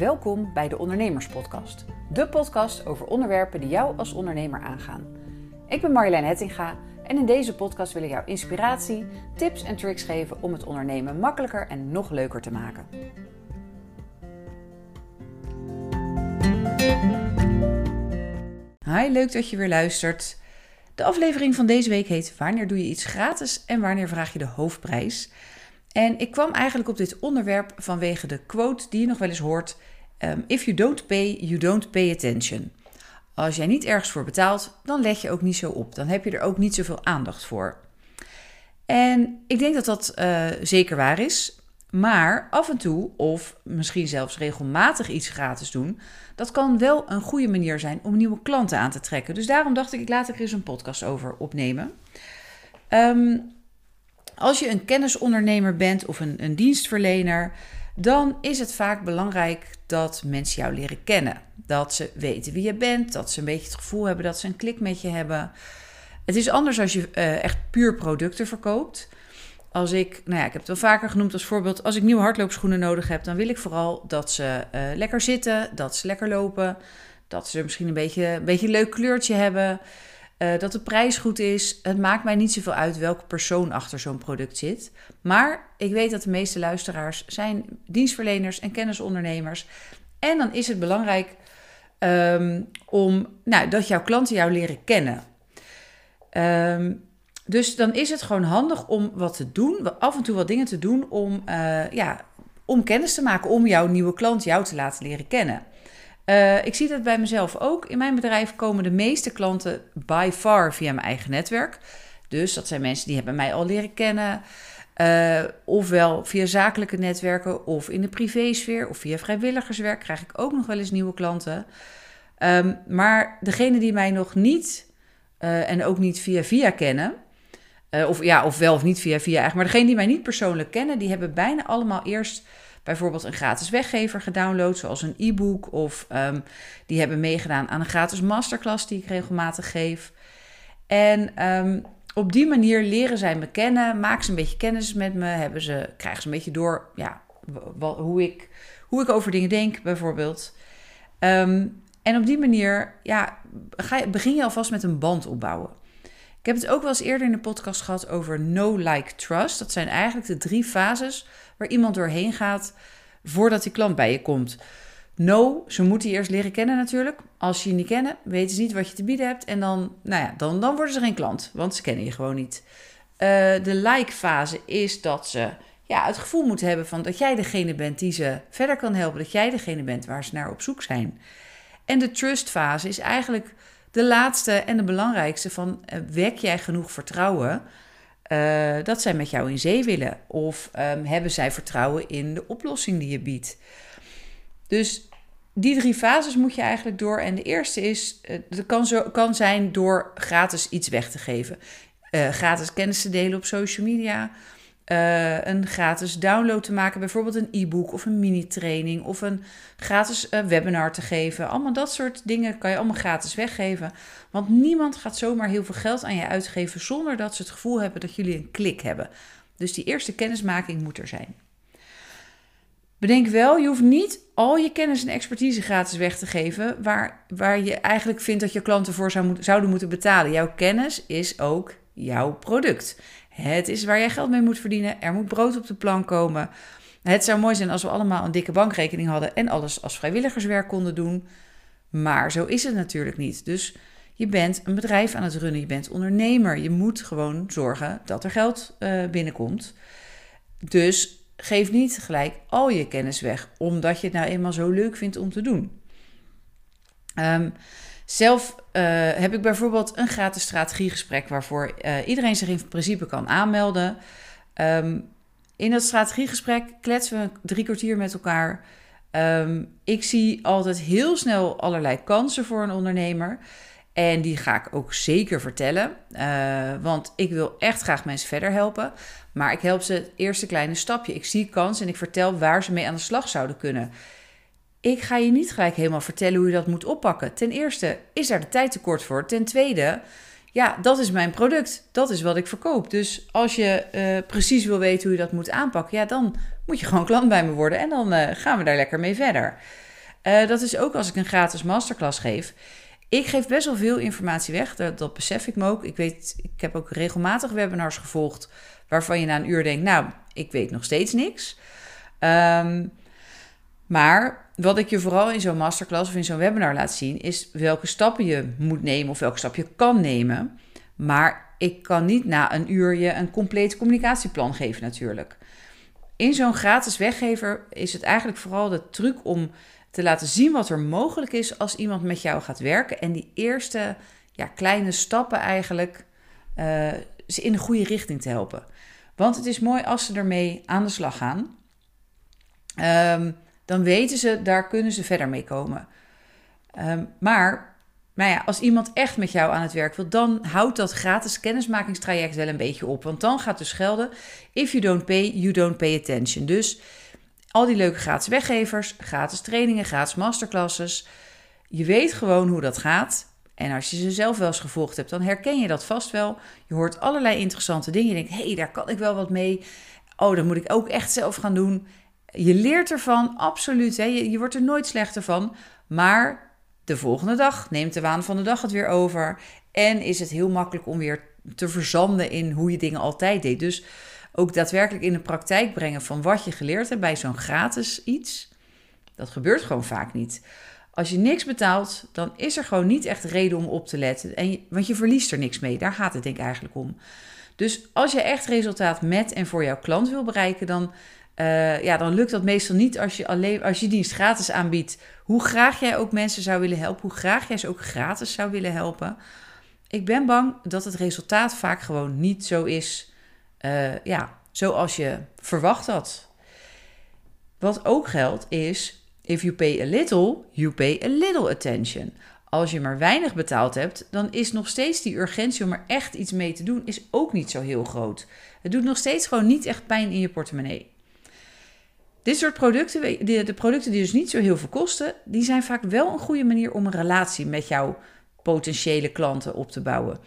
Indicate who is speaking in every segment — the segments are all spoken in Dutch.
Speaker 1: Welkom bij de Ondernemerspodcast. De podcast over onderwerpen die jou als ondernemer aangaan. Ik ben Marjolein Hettinga en in deze podcast wil ik jou inspiratie, tips en tricks geven om het ondernemen makkelijker en nog leuker te maken. Hi, leuk dat je weer luistert. De aflevering van deze week heet Wanneer doe je iets gratis en wanneer vraag je de hoofdprijs? En ik kwam eigenlijk op dit onderwerp vanwege de quote die je nog wel eens hoort: um, If you don't pay, you don't pay attention. Als jij niet ergens voor betaalt, dan leg je ook niet zo op. Dan heb je er ook niet zoveel aandacht voor. En ik denk dat dat uh, zeker waar is. Maar af en toe, of misschien zelfs regelmatig iets gratis doen, dat kan wel een goede manier zijn om nieuwe klanten aan te trekken. Dus daarom dacht ik, ik laat er eens een podcast over opnemen. Um, als je een kennisondernemer bent of een, een dienstverlener, dan is het vaak belangrijk dat mensen jou leren kennen. Dat ze weten wie je bent, dat ze een beetje het gevoel hebben dat ze een klik met je hebben. Het is anders als je uh, echt puur producten verkoopt. Als ik, nou ja, ik heb het wel vaker genoemd als voorbeeld, als ik nieuwe hardloopschoenen nodig heb, dan wil ik vooral dat ze uh, lekker zitten, dat ze lekker lopen, dat ze misschien een beetje, een beetje een leuk kleurtje hebben. Uh, dat de prijs goed is. Het maakt mij niet zoveel uit welke persoon achter zo'n product zit. Maar ik weet dat de meeste luisteraars zijn dienstverleners en kennisondernemers. En dan is het belangrijk um, om nou, dat jouw klanten jou leren kennen. Um, dus dan is het gewoon handig om wat te doen, af en toe wat dingen te doen om, uh, ja, om kennis te maken, om jouw nieuwe klant jou te laten leren kennen. Uh, ik zie dat bij mezelf ook. In mijn bedrijf komen de meeste klanten by far via mijn eigen netwerk. Dus dat zijn mensen die hebben mij al leren kennen. Uh, ofwel via zakelijke netwerken of in de privésfeer of via vrijwilligerswerk krijg ik ook nog wel eens nieuwe klanten. Um, maar degene die mij nog niet uh, en ook niet via via kennen, of ja, of wel of niet via via eigenlijk, maar degene die mij niet persoonlijk kennen, die hebben bijna allemaal eerst bijvoorbeeld een gratis weggever gedownload, zoals een e-book. Of um, die hebben meegedaan aan een gratis masterclass die ik regelmatig geef. En um, op die manier leren zij me kennen, maken ze een beetje kennis met me, hebben ze, krijgen ze een beetje door ja, wat, hoe, ik, hoe ik over dingen denk, bijvoorbeeld. Um, en op die manier ja, ga je, begin je alvast met een band opbouwen. Ik heb het ook wel eens eerder in de podcast gehad over no, like, trust. Dat zijn eigenlijk de drie fases waar iemand doorheen gaat voordat die klant bij je komt. No, ze moeten je eerst leren kennen natuurlijk. Als ze je niet kennen, weten ze niet wat je te bieden hebt. En dan, nou ja, dan, dan worden ze geen klant, want ze kennen je gewoon niet. Uh, de like-fase is dat ze ja, het gevoel moeten hebben van dat jij degene bent die ze verder kan helpen. Dat jij degene bent waar ze naar op zoek zijn. En de trust-fase is eigenlijk de laatste en de belangrijkste van uh, wek jij genoeg vertrouwen uh, dat zij met jou in zee willen? Of um, hebben zij vertrouwen in de oplossing die je biedt? Dus die drie fases moet je eigenlijk door. En de eerste is, uh, dat kan, zo, kan zijn door gratis iets weg te geven. Gratis kennis te delen op social media. Uh, een gratis download te maken, bijvoorbeeld een e-book of een mini-training of een gratis uh, webinar te geven. Allemaal dat soort dingen kan je allemaal gratis weggeven. Want niemand gaat zomaar heel veel geld aan je uitgeven zonder dat ze het gevoel hebben dat jullie een klik hebben. Dus die eerste kennismaking moet er zijn. Bedenk wel, je hoeft niet al je kennis en expertise gratis weg te geven waar, waar je eigenlijk vindt dat je klanten voor zou zouden moeten betalen. Jouw kennis is ook jouw product. Het is waar jij geld mee moet verdienen. Er moet brood op de plank komen. Het zou mooi zijn als we allemaal een dikke bankrekening hadden en alles als vrijwilligerswerk konden doen. Maar zo is het natuurlijk niet. Dus je bent een bedrijf aan het runnen, je bent ondernemer. Je moet gewoon zorgen dat er geld uh, binnenkomt. Dus geef niet gelijk al je kennis weg, omdat je het nou eenmaal zo leuk vindt om te doen. Um, zelf uh, heb ik bijvoorbeeld een gratis strategiegesprek waarvoor uh, iedereen zich in principe kan aanmelden. Um, in dat strategiegesprek kletsen we drie kwartier met elkaar. Um, ik zie altijd heel snel allerlei kansen voor een ondernemer. En die ga ik ook zeker vertellen. Uh, want ik wil echt graag mensen verder helpen. Maar ik help ze het eerste kleine stapje. Ik zie kansen en ik vertel waar ze mee aan de slag zouden kunnen. Ik ga je niet gelijk helemaal vertellen hoe je dat moet oppakken. Ten eerste is daar de tijd tekort voor. Ten tweede, ja, dat is mijn product. Dat is wat ik verkoop. Dus als je uh, precies wil weten hoe je dat moet aanpakken, ja, dan moet je gewoon klant bij me worden en dan uh, gaan we daar lekker mee verder. Uh, dat is ook als ik een gratis masterclass geef. Ik geef best wel veel informatie weg, dat, dat, besef ik me ook. Ik, weet, ik heb ook regelmatig webinars gevolgd waarvan je na een uur denkt, nou, ik weet nog steeds niks. Um, maar wat ik je vooral in zo'n masterclass of in zo'n webinar laat zien, is welke stappen je moet nemen of welke stap je kan nemen. Maar ik kan niet na een uur je een compleet communicatieplan geven natuurlijk. In zo'n gratis weggever is het eigenlijk vooral de truc om te laten zien wat er mogelijk is als iemand met jou gaat werken. En die eerste ja, kleine stappen eigenlijk uh, ze in de goede richting te helpen. Want het is mooi als ze ermee aan de slag gaan. Um, dan weten ze, daar kunnen ze verder mee komen. Um, maar nou ja, als iemand echt met jou aan het werk wil, dan houdt dat gratis kennismakingstraject wel een beetje op. Want dan gaat dus gelden: if you don't pay, you don't pay attention. Dus al die leuke gratis weggevers, gratis trainingen, gratis masterclasses. Je weet gewoon hoe dat gaat. En als je ze zelf wel eens gevolgd hebt, dan herken je dat vast wel. Je hoort allerlei interessante dingen. Je denkt: hé, hey, daar kan ik wel wat mee. Oh, dat moet ik ook echt zelf gaan doen. Je leert ervan, absoluut. Hè? Je, wordt er nooit slechter van. Maar de volgende dag neemt de waan van de dag het weer over. En is het heel makkelijk om weer te verzanden in hoe je dingen altijd deed. Dus ook daadwerkelijk in de praktijk brengen van wat je geleerd hebt bij zo'n gratis iets. Dat gebeurt gewoon vaak niet. Als je niks betaalt, dan is er gewoon niet echt reden om op te letten. En want je verliest er niks mee. Daar gaat het denk ik eigenlijk om. Dus als je echt resultaat met en voor jouw klant wil bereiken, dan uh, ja, dan lukt dat meestal niet als je, alleen, als je dienst gratis aanbiedt. Hoe graag jij ook mensen zou willen helpen, hoe graag jij ze ook gratis zou willen helpen. Ik ben bang dat het resultaat vaak gewoon niet zo is uh, ja, zoals je verwacht had. Wat ook geldt is, if you pay a little, you pay a little attention. Als je maar weinig betaald hebt, dan is nog steeds die urgentie om er echt iets mee te doen, is ook niet zo heel groot. Het doet nog steeds gewoon niet echt pijn in je portemonnee. Dit soort producten, de, producten die dus niet zo heel veel kosten, die zijn vaak wel een goede manier om een relatie met jouw potentiële klanten op te bouwen.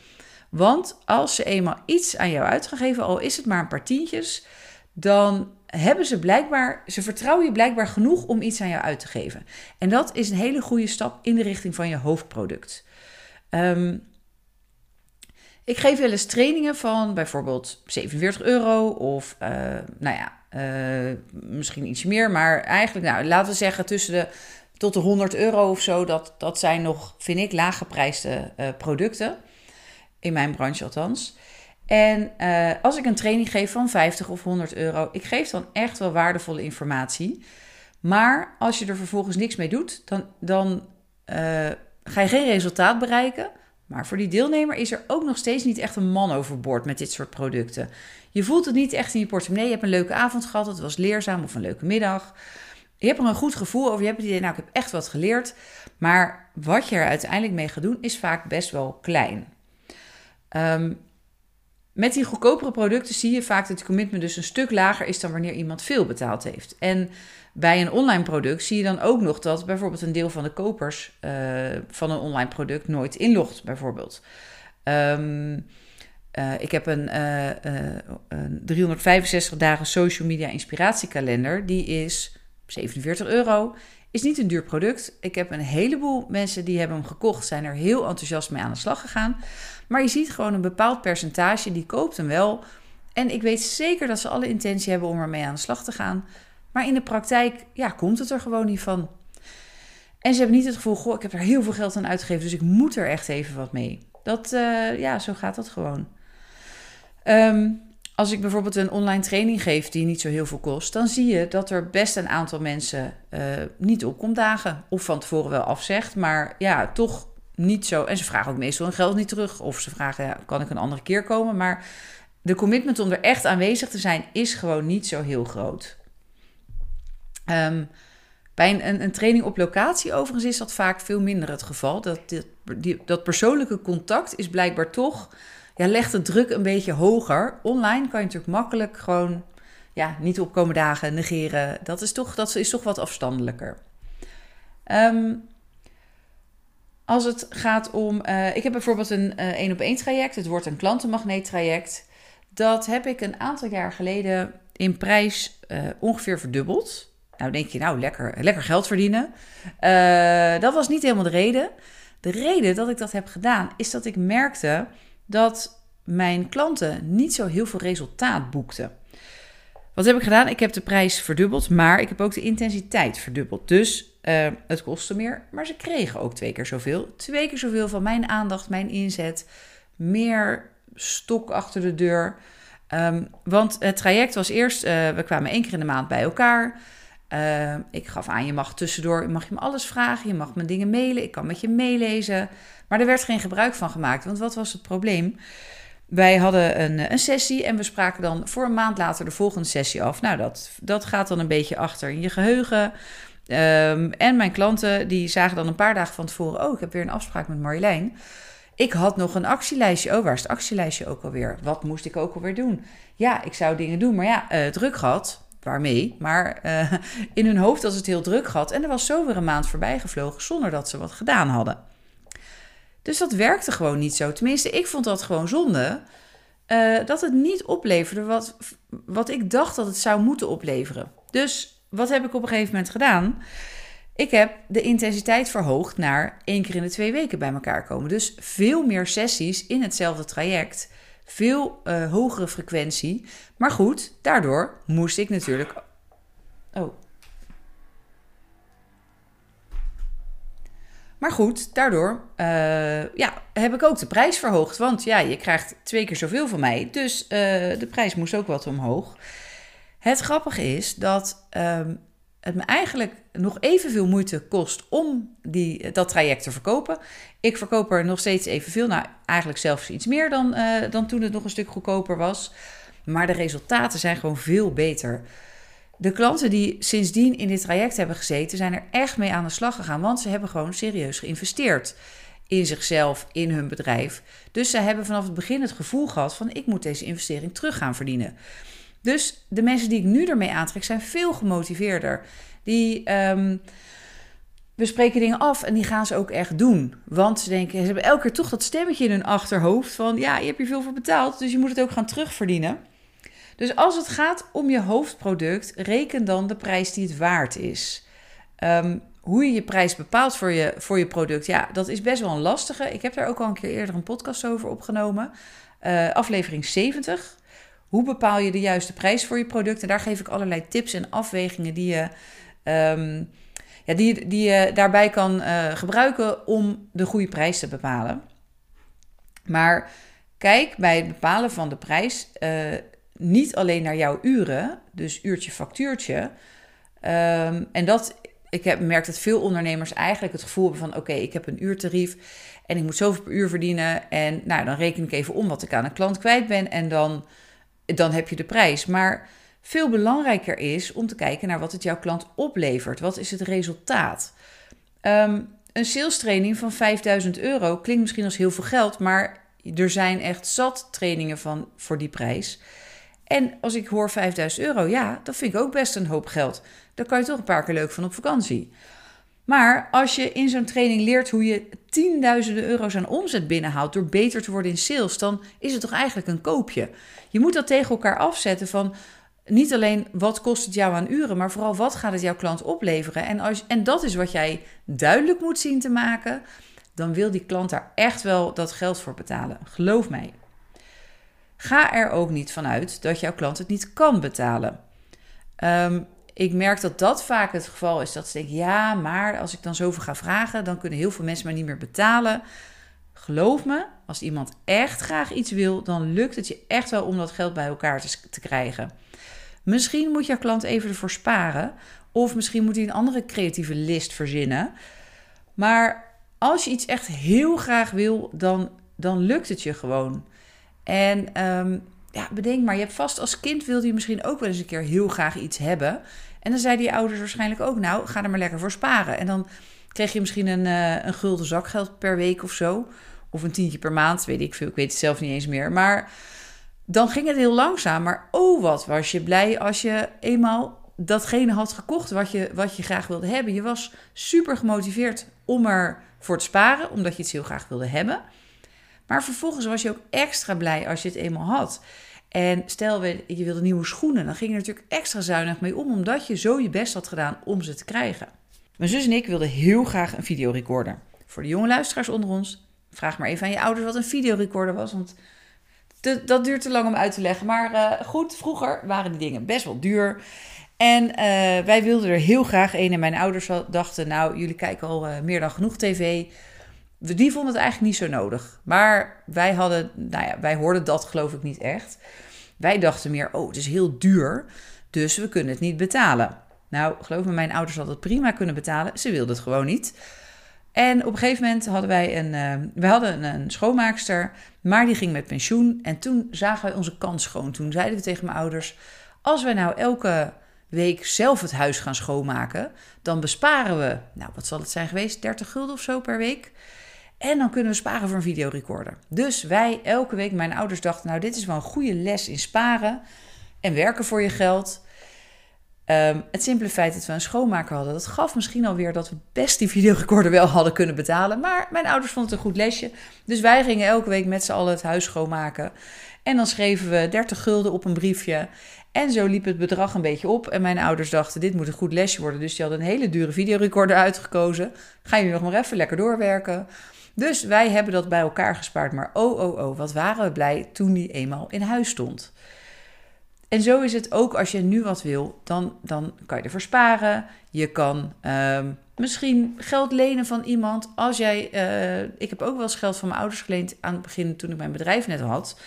Speaker 1: Want als ze eenmaal iets aan jou uitgegeven, al is het maar een paar tientjes, dan hebben ze blijkbaar, ze vertrouwen je blijkbaar genoeg om iets aan jou uit te geven. En dat is een hele goede stap in de richting van je hoofdproduct. Um, ik geef wel eens trainingen van bijvoorbeeld 47 euro of uh, nou ja, misschien iets meer, maar eigenlijk, nou, laten we zeggen tussen de tot de 100 euro of zo. Dat, dat zijn nog, vind ik, laaggeprijsde uh, producten. In mijn branche althans. En uh, als ik een training geef van 50 of 100 euro, ik geef dan echt wel waardevolle informatie. Maar als je er vervolgens niks mee doet, dan, dan ga je geen resultaat bereiken. Maar voor die deelnemer is er ook nog steeds niet echt een man overboord met dit soort producten. Je voelt het niet echt in je portemonnee. Je hebt een leuke avond gehad, het was leerzaam of een leuke middag. Je hebt er een goed gevoel over. Je hebt het idee, nou, ik heb echt wat geleerd. Maar wat je er uiteindelijk mee gaat doen, is vaak best wel klein. Um, met die goedkopere producten zie je vaak dat het commitment dus een stuk lager is dan wanneer iemand veel betaald heeft. En bij een online product zie je dan ook nog dat bijvoorbeeld een deel van de kopers uh, van een online product nooit inlogt, bijvoorbeeld. Um, uh, ik heb een, uh, een 365 dagen social media inspiratiekalender. Die is 47 euro. Is niet een duur product. Ik heb een heleboel mensen die hebben hem gekocht, zijn er heel enthousiast mee aan de slag gegaan. Maar je ziet gewoon een bepaald percentage, die koopt hem wel. En ik weet zeker dat ze alle intentie hebben om ermee aan de slag te gaan. Maar in de praktijk, ja, komt het er gewoon niet van. En ze hebben niet het gevoel, goh, ik heb er heel veel geld aan uitgegeven, dus ik moet er echt even wat mee. Dat, ja, zo gaat dat gewoon. Um, als ik bijvoorbeeld een online training geef die niet zo heel veel kost, dan zie je dat er best een aantal mensen uh, niet opkomt dagen. Of van tevoren wel afzegt, maar ja, toch niet zo. En ze vragen ook meestal hun geld niet terug. Of ze vragen, kan ik een andere keer komen? Maar de commitment om er echt aanwezig te zijn is gewoon niet zo heel groot. Um, bij een, een, training op locatie overigens is dat vaak veel minder het geval. Dat, dat persoonlijke contact is blijkbaar toch ja, legt de druk een beetje hoger. Online kan je natuurlijk makkelijk gewoon ja, niet opkomen dagen, negeren. Dat is toch, dat is toch wat afstandelijker. Um, als het gaat om. Uh, ik heb bijvoorbeeld een één op één traject. Het wordt een klantenmagneet traject. Dat heb ik een aantal jaar geleden in prijs uh, ongeveer verdubbeld. Nou denk je, nou lekker, lekker geld verdienen. Dat was niet helemaal de reden. De reden dat ik dat heb gedaan is dat ik merkte dat mijn klanten niet zo heel veel resultaat boekten. Wat heb ik gedaan? Ik heb de prijs verdubbeld, maar ik heb ook de intensiteit verdubbeld. Dus uh, het kostte meer, maar ze kregen ook twee keer zoveel. Twee keer zoveel van mijn aandacht, mijn inzet. Meer stok achter de deur. Um, want het traject was eerst, uh, we kwamen één keer in de maand bij elkaar. Uh, ik gaf aan, je mag tussendoor, mag je me alles vragen, je mag me dingen mailen, ik kan met je meelezen. Maar er werd geen gebruik van gemaakt, want wat was het probleem? Wij hadden een, een sessie en we spraken dan voor een maand later de volgende sessie af. Nou, dat, dat gaat dan een beetje achter in je geheugen. Um, en mijn klanten die zagen dan een paar dagen van tevoren: Oh, ik heb weer een afspraak met Marjolein. Ik had nog een actielijstje. Oh, waar is het actielijstje ook alweer? Wat moest ik ook alweer doen? Ja, ik zou dingen doen, maar ja, uh, druk gehad. Waarmee? Maar uh, in hun hoofd was het heel druk gehad. En er was zo weer een maand voorbij gevlogen zonder dat ze wat gedaan hadden. Dus dat werkte gewoon niet zo. Tenminste, ik vond dat gewoon zonde. Uh, dat het niet opleverde wat, wat ik dacht dat het zou moeten opleveren. Dus wat heb ik op een gegeven moment gedaan? Ik heb de intensiteit verhoogd naar één keer in de twee weken bij elkaar komen. Dus veel meer sessies in hetzelfde traject. Veel uh, hogere frequentie. Maar goed, daardoor moest ik natuurlijk. Oh. Maar goed, daardoor uh, ja, heb ik ook de prijs verhoogd. Want ja, je krijgt twee keer zoveel van mij. Dus uh, de prijs moest ook wat omhoog. Het grappige is dat um, het me eigenlijk nog evenveel moeite kost om die, dat traject te verkopen. Ik verkoop er nog steeds evenveel, nou eigenlijk zelfs iets meer dan, uh, dan toen het nog een stuk goedkoper was. Maar de resultaten zijn gewoon veel beter. De klanten die sindsdien in dit traject hebben gezeten, zijn er echt mee aan de slag gegaan, want ze hebben gewoon serieus geïnvesteerd in zichzelf, in hun bedrijf. Dus ze hebben vanaf het begin het gevoel gehad van ik moet deze investering terug gaan verdienen. Dus de mensen die ik nu ermee aantrek zijn veel gemotiveerder. Die um, we spreken dingen af en die gaan ze ook echt doen. Want ze denken, ze hebben elke keer toch dat stemmetje in hun achterhoofd van ja, je hebt hier veel voor betaald, dus je moet het ook gaan terugverdienen. Dus als het gaat om je hoofdproduct, reken dan de prijs die het waard is. Um, hoe je je prijs bepaalt voor je, voor je product, ja, dat is best wel een lastige. Ik heb daar ook al een keer eerder een podcast over opgenomen. Uh, aflevering 70. Hoe bepaal je de juiste prijs voor je product? En daar geef ik allerlei tips en afwegingen die je, um, ja, die, die je daarbij kan uh, gebruiken om de goede prijs te bepalen. Maar kijk bij het bepalen van de prijs uh, niet alleen naar jouw uren, dus uurtje factuurtje. Um, en dat, ik heb merkt dat veel ondernemers eigenlijk het gevoel hebben van oké, ik heb een uurtarief en ik moet zoveel per uur verdienen. En nou, dan reken ik even om wat ik aan een klant kwijt ben en dan dan heb je de prijs. Maar veel belangrijker is om te kijken naar wat het jouw klant oplevert. Wat is het resultaat? Um, een sales training van 5000 euro klinkt misschien als heel veel geld, maar er zijn echt zat trainingen van, voor die prijs. En als ik hoor 5000 euro, ja, dat vind ik ook best een hoop geld. Daar kan je toch een paar keer leuk van op vakantie. Maar als je in zo'n training leert hoe je tienduizenden euro's aan omzet binnenhaalt door beter te worden in sales, dan is het toch eigenlijk een koopje. Je moet dat tegen elkaar afzetten van niet alleen wat kost het jou aan uren, maar vooral wat gaat het jouw klant opleveren. En, als, en dat is wat jij duidelijk moet zien te maken. Dan wil die klant daar echt wel dat geld voor betalen. Geloof mij. Ga er ook niet vanuit dat jouw klant het niet kan betalen. Um, ik merk dat dat vaak het geval is. Dat ze denken, ja, maar als ik dan zoveel ga vragen, dan kunnen heel veel mensen mij niet meer betalen. Geloof me, als iemand echt graag iets wil, dan lukt het je echt wel om dat geld bij elkaar te, te krijgen. Misschien moet jouw klant even ervoor sparen, of misschien moet hij een andere creatieve list verzinnen. Maar als je iets echt heel graag wil, dan, dan lukt het je gewoon. En um, ja, bedenk maar, je hebt vast als kind wilde je misschien ook wel eens een keer heel graag iets hebben. En dan zeiden die ouders waarschijnlijk ook, nou, ga er maar lekker voor sparen. En dan kreeg je misschien een, uh, een gulden zakgeld per week of zo. Of een tientje per maand, weet ik veel. Ik weet het zelf niet eens meer. Maar dan ging het heel langzaam. Maar oh, wat was je blij als je eenmaal datgene had gekocht wat je, wat je graag wilde hebben. Je was super gemotiveerd om ervoor te sparen, omdat je het heel graag wilde hebben. Maar vervolgens was je ook extra blij als je het eenmaal had. En stel je wilde nieuwe schoenen, dan ging je natuurlijk extra zuinig mee om, omdat je zo je best had gedaan om ze te krijgen. Mijn zus en ik wilden heel graag een videorecorder. Voor de jonge luisteraars onder ons, vraag maar even aan je ouders wat een videorecorder was, want dat duurt te lang om uit te leggen. Maar uh, goed, vroeger waren die dingen best wel duur. En uh, wij wilden er heel graag een. En mijn ouders dachten, nou, jullie kijken al uh, meer dan genoeg tv. Die vonden het eigenlijk niet zo nodig. Maar wij hadden, nou ja, wij hoorden dat geloof ik niet echt. Wij dachten meer, oh, het is heel duur. Dus we kunnen het niet betalen. Nou, geloof me, mijn ouders hadden het prima kunnen betalen. Ze wilden het gewoon niet. En op een gegeven moment hadden wij een, uh, hadden een, schoonmaakster, maar die ging met pensioen. En toen zagen wij onze kans schoon. Toen zeiden we tegen mijn ouders: als wij nou elke week zelf het huis gaan schoonmaken, dan besparen we, nou wat zal het zijn geweest, 30 gulden of zo per week. En dan kunnen we sparen voor een videorecorder. Dus wij elke week, mijn ouders dachten, nou dit is wel een goede les in sparen en werken voor je geld. Um, het simpele feit dat we een schoonmaker hadden, dat gaf misschien alweer dat we best die videorecorder wel hadden kunnen betalen. Maar mijn ouders vonden het een goed lesje. Dus wij gingen elke week met z'n allen het huis schoonmaken. En dan schreven we 30 gulden op een briefje. En zo liep het bedrag een beetje op. En mijn ouders dachten, dit moet een goed lesje worden. Dus die hadden een hele dure videorecorder uitgekozen. Gaan jullie nog maar even lekker doorwerken. Dus wij hebben dat bij elkaar gespaard. Maar oh, oh, oh, wat waren we blij toen die eenmaal in huis stond. En zo is het ook als je nu wat wil, dan, dan kan je ervoor sparen. Je kan uh, misschien geld lenen van iemand. Als jij, uh, ik heb ook wel eens geld van mijn ouders geleend aan het begin toen ik mijn bedrijf net had.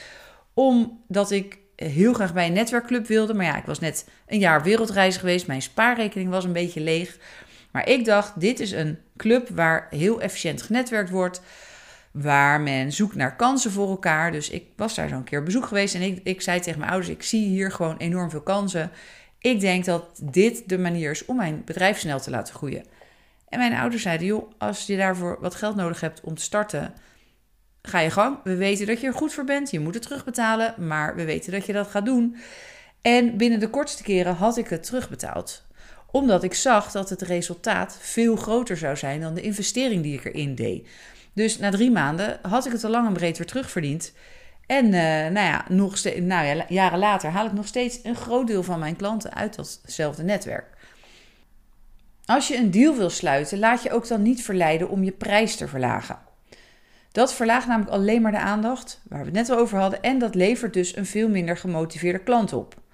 Speaker 1: Omdat ik heel graag bij een netwerkclub wilde. Maar ja, ik was net een jaar wereldreis geweest. Mijn spaarrekening was een beetje leeg. Maar ik dacht, dit is een club waar heel efficiënt genetwerkt wordt waar men zoekt naar kansen voor elkaar. Dus ik was daar zo'n keer op bezoek geweest en ik, ik zei tegen mijn ouders: Ik zie hier gewoon enorm veel kansen. Ik denk dat dit de manier is om mijn bedrijf snel te laten groeien. En mijn ouders zeiden: Joh, als je daarvoor wat geld nodig hebt om te starten, ga je gang. We weten dat je er goed voor bent. Je moet het terugbetalen, maar we weten dat je dat gaat doen. En binnen de kortste keren had ik het terugbetaald omdat ik zag dat het resultaat veel groter zou zijn dan de investering die ik erin deed. Dus na drie maanden had ik het al lang en breed weer terugverdiend. En uh, nou ja, nog nou ja, jaren later haal ik nog steeds een groot deel van mijn klanten uit datzelfde netwerk. Als je een deal wil sluiten, laat je ook dan niet verleiden om je prijs te verlagen. Dat verlaagt namelijk alleen maar de aandacht, waar we het net over hadden, en dat levert dus een veel minder gemotiveerde klant op.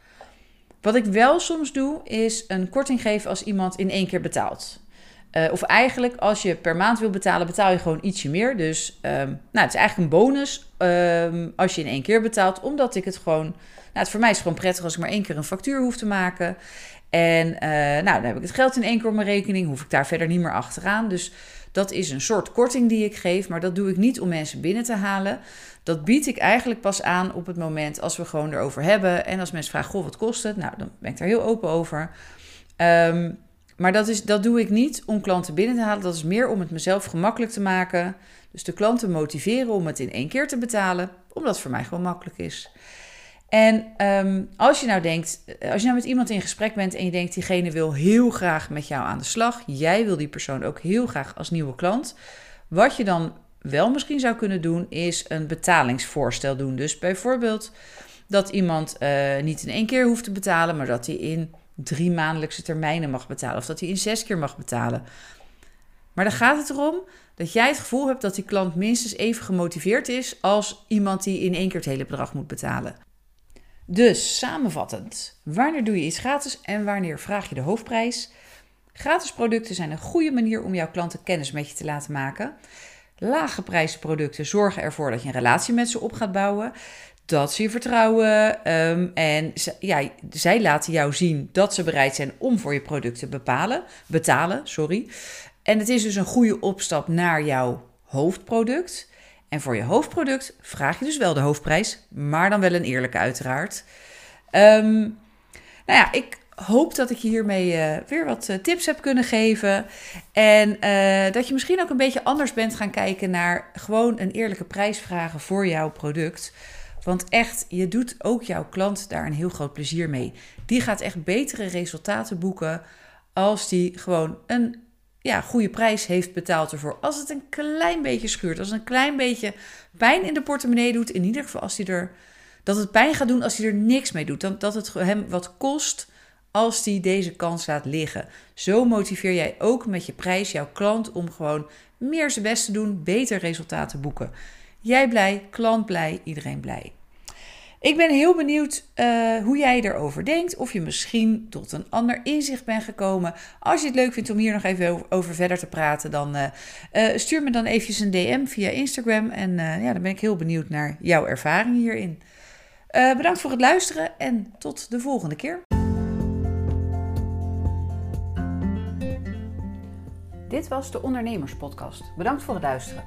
Speaker 1: Wat ik wel soms doe, is een korting geven als iemand in één keer betaalt. Uh, of eigenlijk, als je per maand wil betalen, betaal je gewoon ietsje meer. Dus um, nou, het is eigenlijk een bonus um, als je in één keer betaalt. Omdat ik het gewoon... Nou, het voor mij is gewoon prettig als ik maar één keer een factuur hoef te maken. En uh, nou, dan heb ik het geld in één keer op mijn rekening. Hoef ik daar verder niet meer achteraan. Dus dat is een soort korting die ik geef. Maar dat doe ik niet om mensen binnen te halen. Dat bied ik eigenlijk pas aan op het moment als we gewoon erover hebben. En als mensen vragen, goh, wat kost het? Nou, dan ben ik daar heel open over. Um, maar dat, is, dat doe ik niet om klanten binnen te halen. Dat is meer om het mezelf gemakkelijk te maken. Dus de klanten motiveren om het in één keer te betalen, omdat het voor mij gewoon makkelijk is. En um, als je nou denkt, als je nou met iemand in gesprek bent en je denkt, diegene wil heel graag met jou aan de slag, jij wil die persoon ook heel graag als nieuwe klant. Wat je dan wel misschien zou kunnen doen, is een betalingsvoorstel doen. Dus bijvoorbeeld dat iemand uh, niet in één keer hoeft te betalen, maar dat hij in drie maandelijkse termijnen mag betalen. Of dat hij in zes keer mag betalen. Maar dan gaat het erom dat jij het gevoel hebt dat die klant minstens even gemotiveerd is als iemand die in één keer het hele bedrag moet betalen. Dus samenvattend, wanneer doe je iets gratis en wanneer vraag je de hoofdprijs? Gratis producten zijn een goede manier om jouw klanten kennis met je te laten maken. Lage producten zorgen ervoor dat je een relatie met ze op gaat bouwen dat ze je vertrouwen. Um, en ja, zij laten jou zien dat ze bereid zijn om voor je product te bepalen, betalen. Sorry. En het is dus een goede opstap naar jouw hoofdproduct. En voor je hoofdproduct vraag je dus wel de hoofdprijs, maar dan wel een eerlijke uiteraard. Um, nou ja, ik hoop dat ik je hiermee uh, weer wat uh, tips heb kunnen geven. En uh, dat je misschien ook een beetje anders bent gaan kijken naar gewoon een eerlijke prijs vragen voor jouw product. Want echt, je doet ook jouw klant daar een heel groot plezier mee. Die gaat echt betere resultaten boeken als die gewoon een ja, goede prijs heeft betaald ervoor. Als het een klein beetje schuurt, als een klein beetje pijn in de portemonnee doet, in ieder geval als hij er dat het pijn gaat doen als hij er niks mee doet. Dan, dat het hem wat kost als hij deze kans laat liggen. Zo motiveer jij ook met je prijs jouw klant om gewoon meer zijn best te doen, beter resultaten boeken. Jij blij, klant blij, iedereen blij. Ik ben heel benieuwd uh, hoe jij erover denkt. Of je misschien tot een ander inzicht bent gekomen. Als je het leuk vindt om hier nog even over verder te praten, dan uh, uh, stuur me dan eventjes een DM via Instagram. En ja, dan ben ik heel benieuwd naar jouw ervaring hierin. bedankt voor het luisteren en tot de volgende keer. Dit was de Ondernemerspodcast. Bedankt voor het luisteren.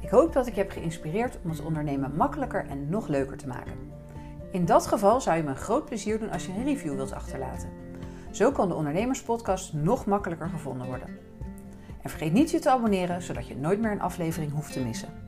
Speaker 1: Ik hoop dat ik heb geïnspireerd om het ondernemen makkelijker en nog leuker te maken. In dat geval zou je me een groot plezier doen als je een review wilt achterlaten. Zo kan de Ondernemerspodcast nog makkelijker gevonden worden. En vergeet niet je te abonneren, zodat je nooit meer een aflevering hoeft te missen.